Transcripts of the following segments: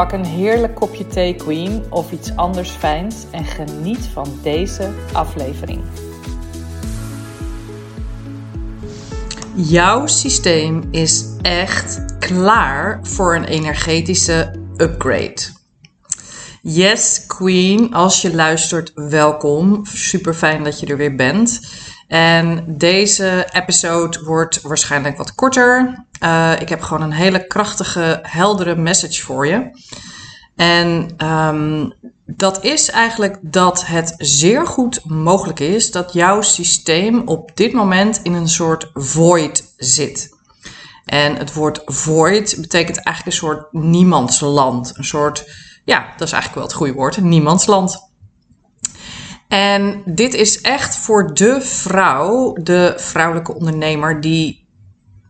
Pak een heerlijk kopje thee, Queen, of iets anders fijns en geniet van deze aflevering. Jouw systeem is echt klaar voor een energetische upgrade. Yes, Queen, als je luistert, welkom. Super fijn dat je er weer bent. En deze episode wordt waarschijnlijk wat korter. Uh, ik heb gewoon een hele krachtige, heldere message voor je. En um, dat is eigenlijk dat het zeer goed mogelijk is dat jouw systeem op dit moment in een soort void zit. En het woord void betekent eigenlijk een soort niemandsland. Een soort, ja, dat is eigenlijk wel het goede woord, niemandsland. En dit is echt voor de vrouw, de vrouwelijke ondernemer, die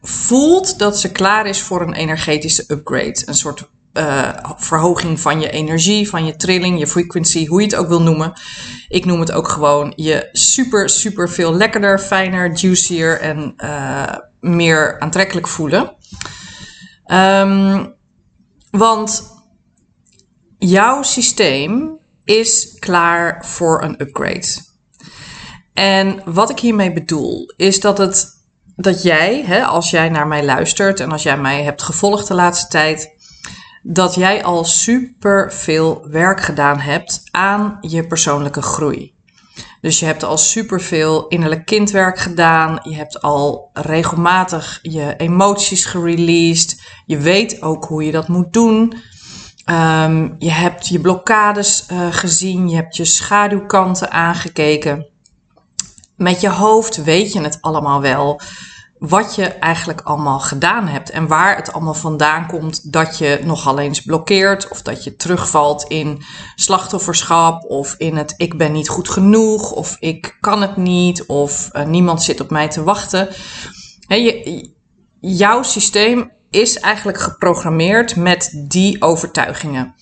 voelt dat ze klaar is voor een energetische upgrade. Een soort uh, verhoging van je energie, van je trilling, je frequency, hoe je het ook wil noemen. Ik noem het ook gewoon je super, super veel lekkerder, fijner, juicier en uh, meer aantrekkelijk voelen. Um, want jouw systeem is klaar voor een upgrade. En wat ik hiermee bedoel, is dat het dat jij, hè, als jij naar mij luistert en als jij mij hebt gevolgd de laatste tijd, dat jij al super veel werk gedaan hebt aan je persoonlijke groei. Dus je hebt al superveel innerlijk kindwerk gedaan. Je hebt al regelmatig je emoties gereleased. Je weet ook hoe je dat moet doen. Um, je hebt je blokkades uh, gezien. Je hebt je schaduwkanten aangekeken. Met je hoofd weet je het allemaal wel wat je eigenlijk allemaal gedaan hebt en waar het allemaal vandaan komt dat je nogal eens blokkeert of dat je terugvalt in slachtofferschap of in het ik ben niet goed genoeg of ik kan het niet of uh, niemand zit op mij te wachten. Je, jouw systeem is eigenlijk geprogrammeerd met die overtuigingen.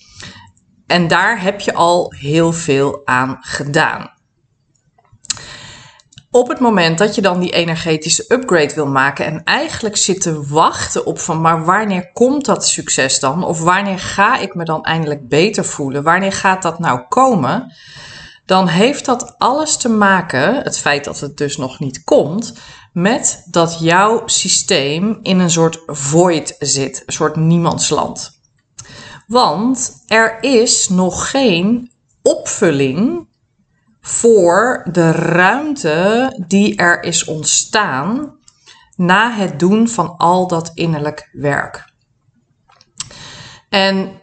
En daar heb je al heel veel aan gedaan op het moment dat je dan die energetische upgrade wil maken en eigenlijk zit te wachten op van maar wanneer komt dat succes dan? Of wanneer ga ik me dan eindelijk beter voelen? Wanneer gaat dat nou komen? Dan heeft dat alles te maken, het feit dat het dus nog niet komt, met dat jouw systeem in een soort void zit, een soort niemandsland. Want er is nog geen opvulling voor de ruimte die er is ontstaan na het doen van al dat innerlijk werk. En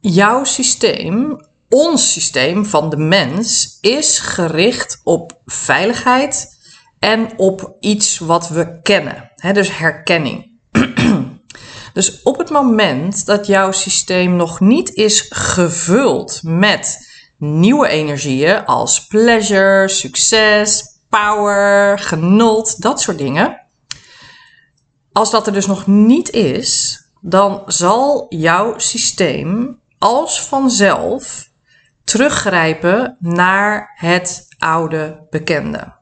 jouw systeem, ons systeem van de mens, is gericht op veiligheid en op iets wat we kennen. dus herkenning. dus op het moment dat jouw systeem nog niet is gevuld met nieuwe energieën als pleasure, succes, power, genot, dat soort dingen. Als dat er dus nog niet is, dan zal jouw systeem als vanzelf teruggrijpen naar het oude bekende.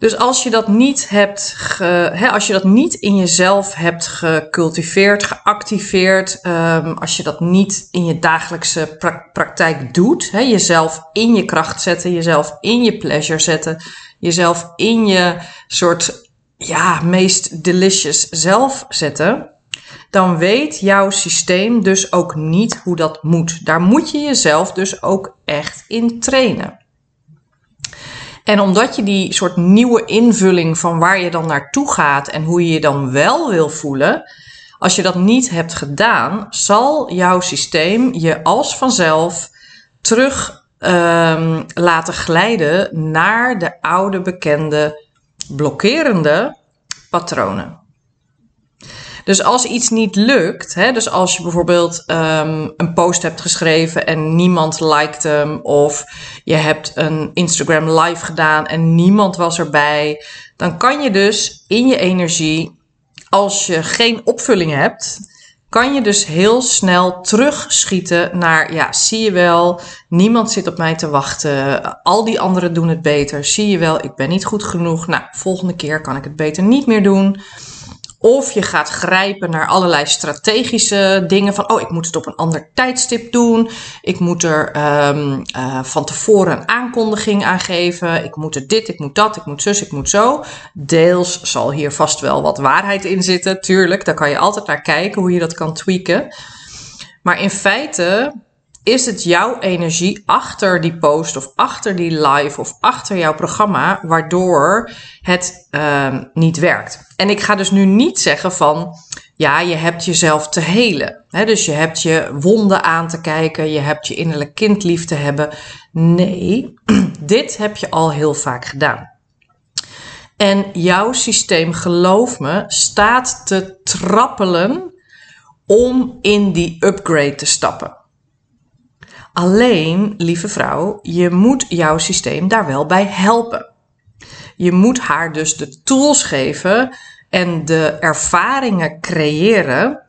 Dus als je dat niet hebt, ge, hè, als je dat niet in jezelf hebt gecultiveerd, geactiveerd, um, als je dat niet in je dagelijkse praktijk doet, hè, jezelf in je kracht zetten, jezelf in je pleasure zetten, jezelf in je soort ja, meest delicious zelf zetten, dan weet jouw systeem dus ook niet hoe dat moet. Daar moet je jezelf dus ook echt in trainen. En omdat je die soort nieuwe invulling van waar je dan naartoe gaat en hoe je je dan wel wil voelen, als je dat niet hebt gedaan, zal jouw systeem je als vanzelf terug um, laten glijden naar de oude bekende blokkerende patronen. Dus als iets niet lukt, hè, dus als je bijvoorbeeld um, een post hebt geschreven en niemand liked hem, of je hebt een Instagram live gedaan en niemand was erbij, dan kan je dus in je energie, als je geen opvulling hebt, kan je dus heel snel terugschieten naar, ja, zie je wel, niemand zit op mij te wachten, al die anderen doen het beter, zie je wel, ik ben niet goed genoeg, nou, volgende keer kan ik het beter niet meer doen. Of je gaat grijpen naar allerlei strategische dingen van, oh, ik moet het op een ander tijdstip doen. Ik moet er um, uh, van tevoren een aankondiging aan geven. Ik moet er dit, ik moet dat, ik moet zus, ik moet zo. Deels zal hier vast wel wat waarheid in zitten, tuurlijk. Daar kan je altijd naar kijken hoe je dat kan tweaken. Maar in feite is het jouw energie achter die post of achter die live of achter jouw programma waardoor het uh, niet werkt. En ik ga dus nu niet zeggen van ja, je hebt jezelf te helen. Dus je hebt je wonden aan te kijken, je hebt je innerlijk kind lief te hebben. Nee, dit heb je al heel vaak gedaan. En jouw systeem, geloof me, staat te trappelen om in die upgrade te stappen. Alleen, lieve vrouw, je moet jouw systeem daar wel bij helpen. Je moet haar dus de tools geven en de ervaringen creëren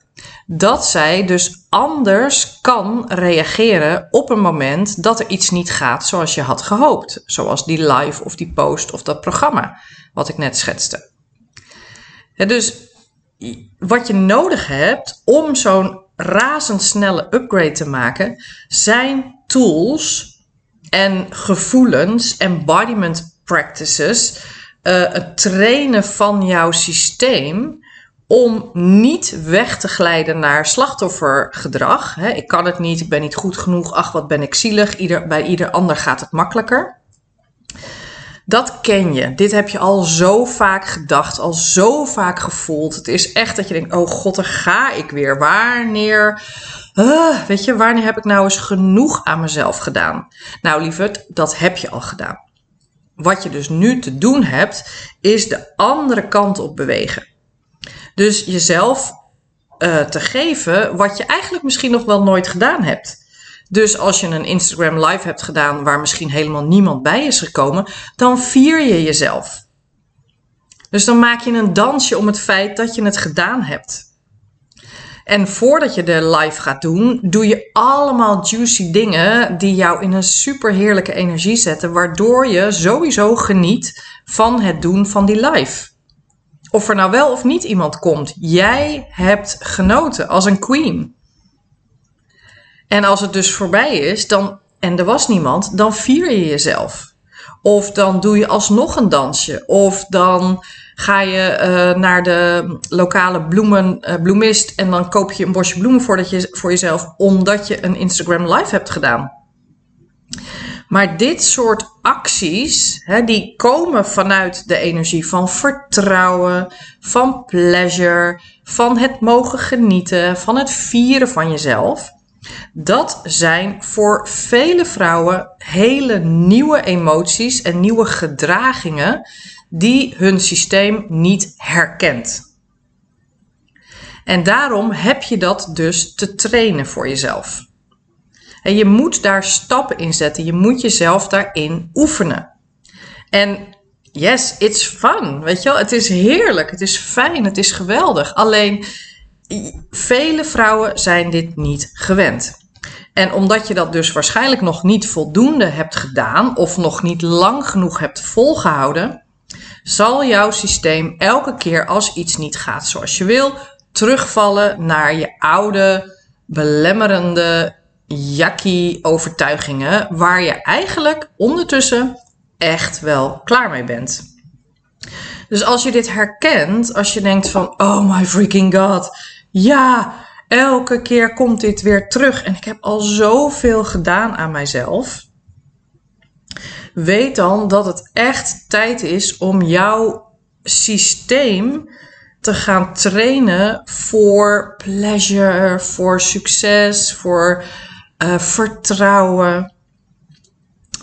dat zij dus anders kan reageren op een moment dat er iets niet gaat zoals je had gehoopt. Zoals die live of die post of dat programma wat ik net schetste. dus wat je nodig hebt om zo'n razendsnelle upgrade te maken, zijn tools en gevoelens, embodiment practices, uh, het trainen van jouw systeem om niet weg te glijden naar slachtoffergedrag. Ik kan het niet, ik ben niet goed genoeg, ach wat ben ik zielig, ieder, bij ieder ander gaat het makkelijker. Dat ken je. Dit heb je al zo vaak gedacht, al zo vaak gevoeld. Het is echt dat je denkt: oh god, daar ga ik weer. Wanneer, uh, weet je, wanneer heb ik nou eens genoeg aan mezelf gedaan? Nou, lieverd, dat heb je al gedaan. Wat je dus nu te doen hebt, is de andere kant op bewegen. Dus jezelf uh, te geven wat je eigenlijk misschien nog wel nooit gedaan hebt. Dus als je een Instagram live hebt gedaan waar misschien helemaal niemand bij is gekomen, dan vier je jezelf. Dus dan maak je een dansje om het feit dat je het gedaan hebt. En voordat je de live gaat doen, doe je allemaal juicy dingen die jou in een super heerlijke energie zetten, waardoor je sowieso geniet van het doen van die live. Of er nou wel of niet iemand komt, jij hebt genoten als een queen. En als het dus voorbij is dan, en er was niemand, dan vier je jezelf. Of dan doe je alsnog een dansje. Of dan ga je uh, naar de lokale bloemen, uh, bloemist en dan koop je een bosje bloemen voor, dat je, voor jezelf, omdat je een Instagram live hebt gedaan. Maar dit soort acties, hè, die komen vanuit de energie van vertrouwen, van pleasure, van het mogen genieten, van het vieren van jezelf. Dat zijn voor vele vrouwen hele nieuwe emoties en nieuwe gedragingen die hun systeem niet herkent. En daarom heb je dat dus te trainen voor jezelf. En je moet daar stappen in zetten. Je moet jezelf daarin oefenen. En yes, it's fun. Weet je wel, het is heerlijk. Het is fijn. Het is geweldig. Alleen vele vrouwen zijn dit niet gewend. En omdat je dat dus waarschijnlijk nog niet voldoende hebt gedaan of nog niet lang genoeg hebt volgehouden, zal jouw systeem elke keer als iets niet gaat zoals je wil, terugvallen naar je oude, belemmerende, jakkie overtuigingen, waar je eigenlijk ondertussen echt wel klaar mee bent. Dus als je dit herkent, als je denkt van, oh my freaking god, ja, elke keer komt dit weer terug en ik heb al zoveel gedaan aan mijzelf. weet dan dat het echt tijd is om jouw systeem te gaan trainen voor pleasure, voor succes, voor uh, vertrouwen,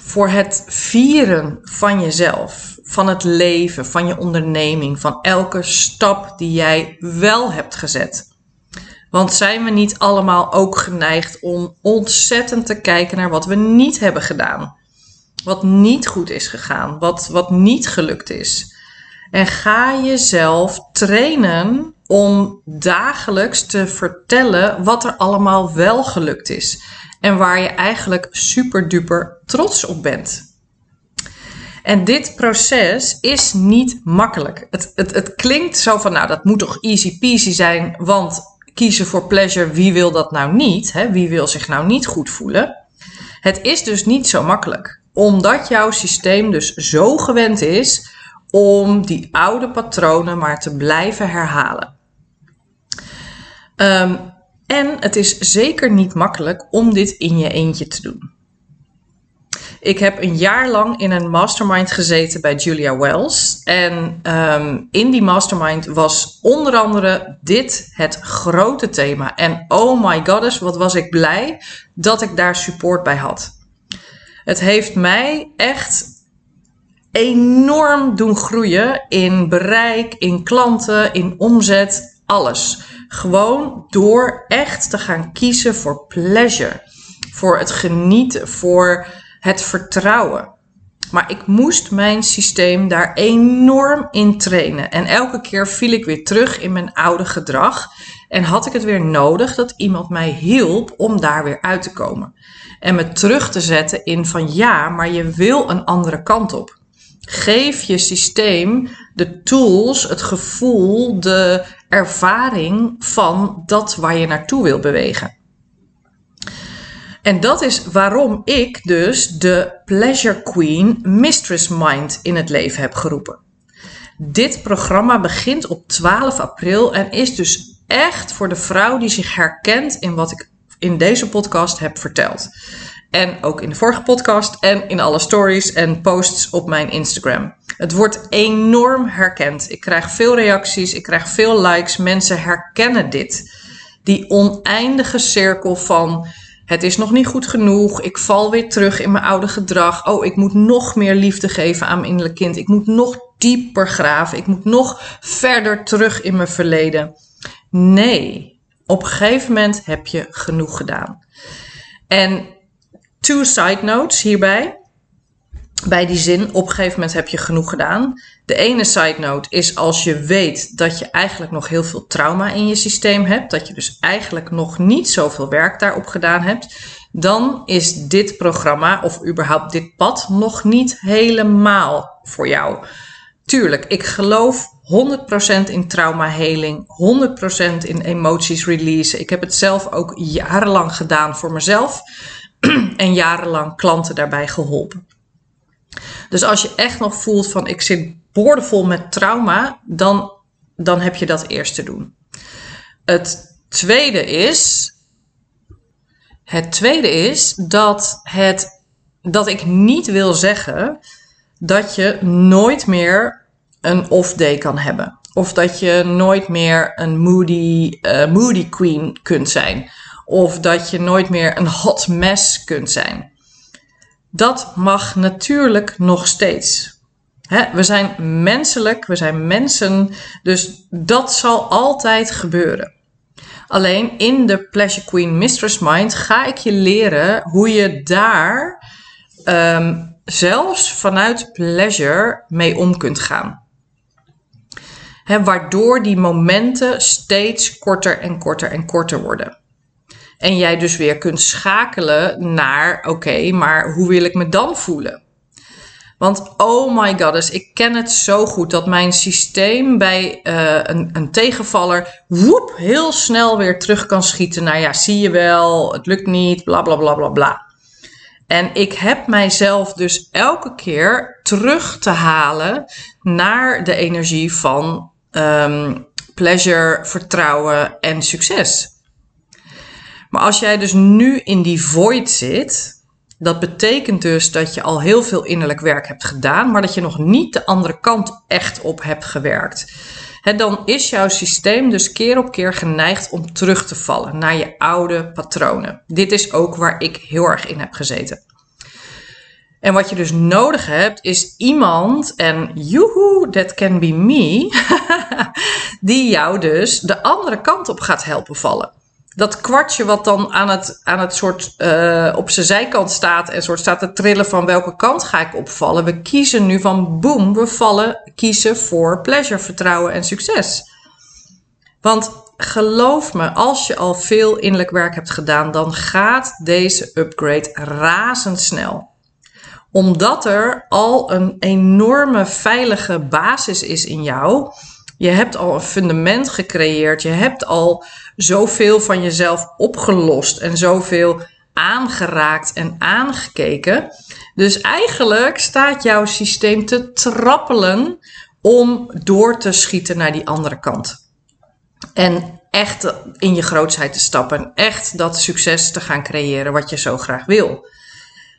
voor het vieren van jezelf, van het leven, van je onderneming, van elke stap die jij wel hebt gezet. Want zijn we niet allemaal ook geneigd om ontzettend te kijken naar wat we niet hebben gedaan? Wat niet goed is gegaan, wat, wat niet gelukt is. En ga jezelf trainen om dagelijks te vertellen wat er allemaal wel gelukt is. En waar je eigenlijk super duper trots op bent. En dit proces is niet makkelijk. Het, het, het klinkt zo van, nou, dat moet toch easy peasy zijn, want kiezen voor pleasure, wie wil dat nou niet? Hè? Wie wil zich nou niet goed voelen? Het is dus niet zo makkelijk, omdat jouw systeem dus zo gewend is om die oude patronen maar te blijven herhalen. Um, en het is zeker niet makkelijk om dit in je eentje te doen. Ik heb een jaar lang in een mastermind gezeten bij Julia Wells. En um, in die mastermind was onder andere dit het grote thema. En oh my goddess, wat was ik blij dat ik daar support bij had. Het heeft mij echt enorm doen groeien in bereik, in klanten, in omzet, alles. Gewoon door echt te gaan kiezen voor pleasure, voor het genieten, voor het vertrouwen. Maar ik moest mijn systeem daar enorm in trainen. En elke keer viel ik weer terug in mijn oude gedrag. En had ik het weer nodig dat iemand mij hielp om daar weer uit te komen. En me terug te zetten in van ja, maar je wil een andere kant op. Geef je systeem de tools, het gevoel, de ervaring van dat waar je naartoe wil bewegen. En dat is waarom ik dus de Pleasure Queen Mistress Mind in het leven heb geroepen. Dit programma begint op 12 april en is dus echt voor de vrouw die zich herkent in wat ik in deze podcast heb verteld. En ook in de vorige podcast en in alle stories en posts op mijn Instagram. Het wordt enorm herkend. Ik krijg veel reacties, ik krijg veel likes. Mensen herkennen dit. Die oneindige cirkel van het is nog niet goed genoeg. Ik val weer terug in mijn oude gedrag. Oh, ik moet nog meer liefde geven aan mijn innerlijk kind. Ik moet nog dieper graven. Ik moet nog verder terug in mijn verleden. Nee, op een gegeven moment heb je genoeg gedaan. En Two side notes hierbij. Bij die zin, op een gegeven moment heb je genoeg gedaan. De ene side note is als je weet dat je eigenlijk nog heel veel trauma in je systeem hebt, dat je dus eigenlijk nog niet zoveel werk daarop gedaan hebt, dan is dit programma of überhaupt dit pad nog niet helemaal voor jou. Tuurlijk, ik geloof 100% in traumaheling, 100% in emoties release. Ik heb het zelf ook jarenlang gedaan voor mezelf. en jarenlang klanten daarbij geholpen. Dus als je echt nog voelt van ik zit boordevol met trauma, dan, dan heb je dat eerst te doen. Het tweede is, het tweede is dat, het, dat ik niet wil zeggen dat je nooit meer een off day kan hebben. Of dat je nooit meer een moody, uh, moody queen kunt zijn. Of dat je nooit meer een hot mess kunt zijn. Dat mag natuurlijk nog steeds. we zijn menselijk, we zijn mensen, dus dat zal altijd gebeuren. Alleen in de Pleasure Queen Mistress Mind ga ik je leren hoe je daar um, zelfs vanuit pleasure mee om kunt gaan. waardoor die momenten steeds korter en korter en korter worden. En jij dus weer kunt schakelen naar, oké, maar hoe wil ik me dan voelen? Want oh my god, dus ik ken het zo goed dat mijn systeem bij uh, een, een tegenvaller woep, heel snel weer terug kan schieten. Nou ja, zie je wel, het lukt niet, bla bla bla bla bla. En ik heb mijzelf dus elke keer terug te halen naar de energie van um, pleasure, vertrouwen en succes. Maar als jij dus nu in die void zit, Dat betekent dus dat je al heel veel innerlijk werk hebt gedaan, maar dat je nog niet de andere kant echt op hebt gewerkt. dan is jouw systeem dus keer op keer geneigd om terug te vallen naar je oude patronen. Dit is ook waar ik heel erg in heb gezeten. En wat je dus nodig hebt, is iemand, en joehoe, that can be me, die jou dus de andere kant op gaat helpen vallen. Dat kwartje wat dan aan het, aan het soort uh, op zijn zijkant staat en soort staat te trillen van welke kant ga ik opvallen. We kiezen nu van boem, we vallen, kiezen voor pleasure, vertrouwen en succes. Want geloof me, als je al veel innerlijk werk hebt gedaan, dan gaat deze upgrade razendsnel omdat er al een enorme veilige basis is in jou. Je hebt al een fundament gecreëerd. Je hebt al zoveel van jezelf opgelost en zoveel aangeraakt en aangekeken. Dus eigenlijk staat jouw systeem te trappelen om door te schieten naar die andere kant. En echt in je grootsheid te stappen. Echt dat succes te gaan creëren wat je zo graag wil.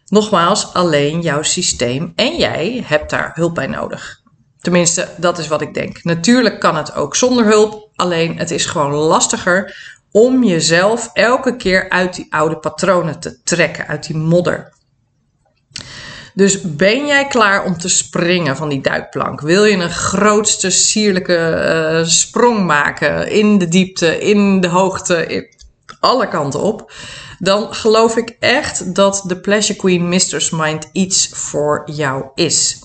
Nogmaals, alleen jouw systeem en jij hebt daar hulp bij nodig. Tenminste, dat is wat ik denk. Natuurlijk kan het ook zonder hulp, alleen het is gewoon lastiger om jezelf elke keer uit die oude patronen te trekken, uit die modder. Dus ben jij klaar om te springen van die duikplank? Wil je een grootste sierlijke uh, sprong maken in de diepte, in de hoogte, alle kanten op? dan geloof ik echt dat de Pleasure Queen Mistress Mind iets voor jou is.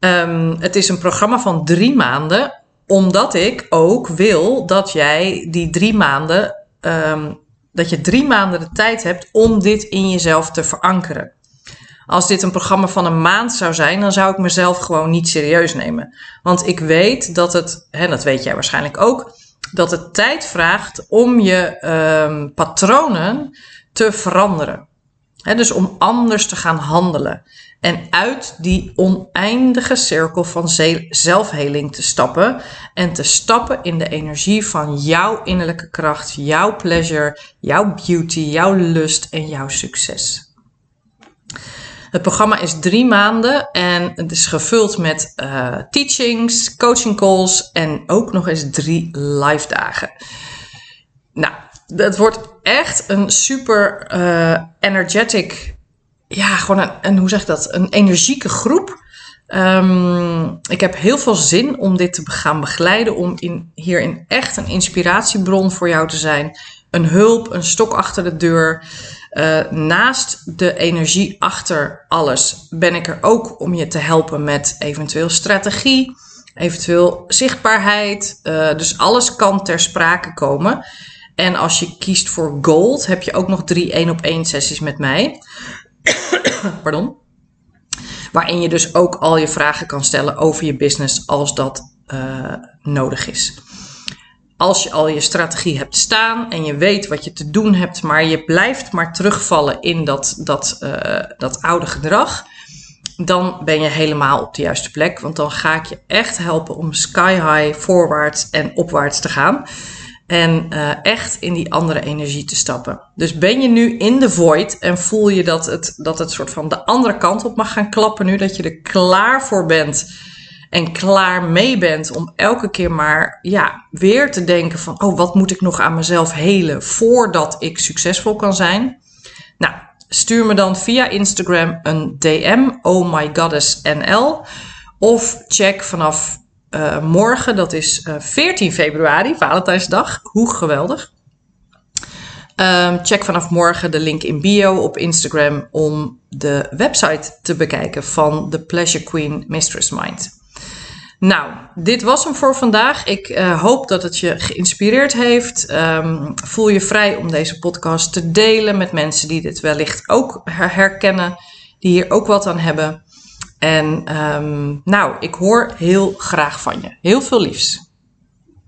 Um, het is een programma van drie maanden, omdat ik ook wil dat jij die drie maanden, um, dat je drie maanden de tijd hebt om dit in jezelf te verankeren. Als dit een programma van een maand zou zijn, dan zou ik mezelf gewoon niet serieus nemen. Want ik weet dat het, en dat weet jij waarschijnlijk ook, dat het tijd vraagt om je um, patronen te veranderen. Dus om anders te gaan handelen. En uit die oneindige cirkel van zelfheling te stappen. En te stappen in de energie van jouw innerlijke kracht, jouw pleasure, jouw beauty, jouw lust en jouw succes. Het programma is drie maanden en het is gevuld met uh, teachings, coaching calls en ook nog eens drie live dagen. Nou, het wordt echt een super uh, energetic, ja, gewoon een, hoe zeg ik dat, een energieke groep. Um, ik heb heel veel zin om dit te gaan begeleiden, om in, hierin echt een inspiratiebron voor jou te zijn. Een hulp, een stok achter de deur. Uh, naast de energie achter alles ben ik er ook om je te helpen met eventueel strategie, eventueel zichtbaarheid. Uh, dus alles kan ter sprake komen. En als je kiest voor gold, heb je ook nog drie één op één sessies met mij. Pardon. Waarin je dus ook al je vragen kan stellen over je business als dat uh, nodig is. Als je al je strategie hebt staan en je weet wat je te doen hebt, maar je blijft maar terugvallen in dat, dat, uh, dat oude gedrag, dan ben je helemaal op de juiste plek. Want dan ga ik je echt helpen om sky high voorwaarts en opwaarts te gaan. En uh, echt in die andere energie te stappen. Dus ben je nu in de void en voel je dat het, dat het soort van de andere kant op mag gaan klappen nu, dat je er klaar voor bent en klaar mee bent om elke keer maar ja, weer te denken van, oh, wat moet ik nog aan mezelf helen voordat ik succesvol kan zijn? Nou, stuur me dan via Instagram een DM, oh my goddess NL, of check vanaf uh, morgen, dat is uh, eh, 14 februari, Valentijnsdag. Hoe geweldig. Um, check vanaf morgen de link in bio op Instagram om de website te bekijken van de Pleasure Queen Mistress Mind. Nou, dit was hem voor vandaag. Ik uh, hoop dat het je geïnspireerd heeft. Um, voel je vrij om deze podcast te delen met mensen die dit wellicht ook herkennen, die hier ook wat aan hebben. En um, nou, ik hoor heel graag van je. Heel veel liefs.